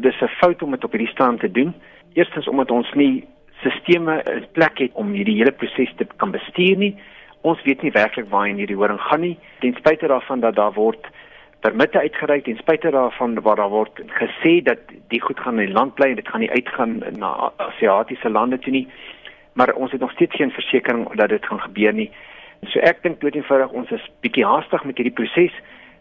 Dis 'n fout om dit op hierdie stadium te doen. Eerstens omdat ons nie sisteme in plek het om hierdie hele proses te kan bestuur nie. Ons weet nie werklik waarheen hierdie horing gaan nie. Ten spyte daarvan dat daar word permitte uitgereik ten spyte daarvan waar daar word gesê dat die goed gaan in die land bly en dit gaan nie uitgaan na Asiatiese lande toe nie. Maar ons het nog steeds geen versekering dat dit gaan gebeur nie. So ek dink dood eenvoudig ons is bietjie haastig met hierdie proses.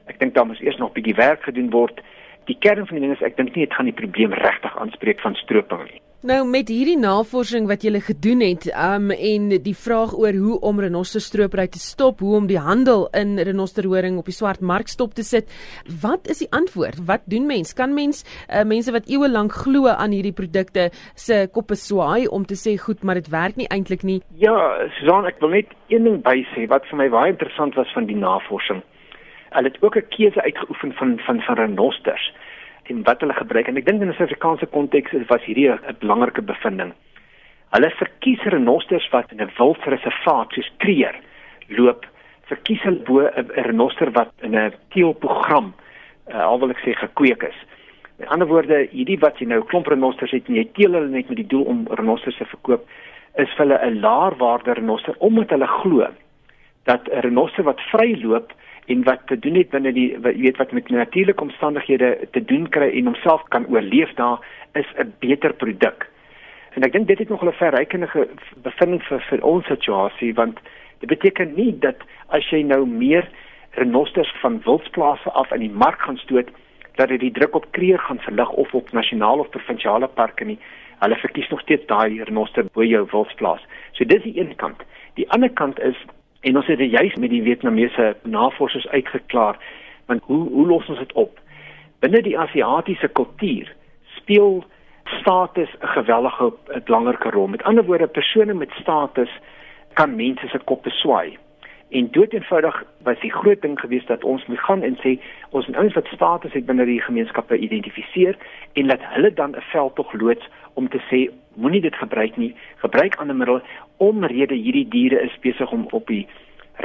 Ek dink daar moet eers nog bietjie werk gedoen word. Die kern van die ding is ek dink nie dit gaan die probleem regtig aanspreek van stroping nie. Nou met hierdie navorsing wat julle gedoen het, um en die vraag oor hoe om renosterstropery te stop, hoe om die handel in renosterhoring op die swart mark stop te sit, wat is die antwoord? Wat doen mens? Kan mens uh, mense wat eeue lank glo aan hierdie produkte se koppe swaai om te sê goed, maar dit werk nie eintlik nie? Ja, Susan, ek wil net een ding by sê wat vir my baie interessant was van die navorsing. Hulle het ook 'n keuse uitgeoefen van van van renosters en wat hulle gebruik en ek dink in 'n Suid-Afrikaanse konteks was hierdie 'n belangrike bevinding. Hulle verkies renosters wat in 'n wildreservaat soos Kreer loop, verkies hulle bo 'n renoster wat in 'n teelprogram uh, al wil ek sê gekweek is. Met ander woorde, hierdie wat jy nou klomp renosters het en jy teel hulle net met die doel om renosters te verkoop, is vir hulle 'n laer waarde renoster omdat hulle glo dat 'n renoster wat vryloop en wat te doen het binne die wat, weet wat met natuurlike omstandighede te doen kry en homself kan oorleef daar is 'n beter produk. En ek dink dit het nog 'n verrykende bevinding vir vir ons situasie want dit beteken nie dat as jy nou meer renosters van wildsplase af in die mark gaan stoot dat dit die druk op kreer gaan verlig of op nasionale of provinsiale parke nie. Hulle verkies nog steeds daai renoster bo jou wildsplaas. So dis die een kant. Die ander kant is En ons het dit juis met die Vietnamese navorsers uitgeklaar want hoe hoe los ons dit op? Binne die Asiatiese kultuur speel status 'n geweldige belangrike rol. Met ander woorde, persone met status kan mense se koppe swaai. En dood eenvoudig was die groot ding geweest dat ons moet gaan en sê ons moet ouens wat status het binne die gemeenskappe identifiseer en laat hulle dan 'n veldtog loods om te sê moenie dit gebruik nie, gebruik ander middele omrede hierdie diere is besig om op die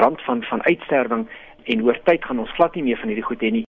rand van van uitsterwing en oor tyd gaan ons glad nie meer van hierdie goed hê nie.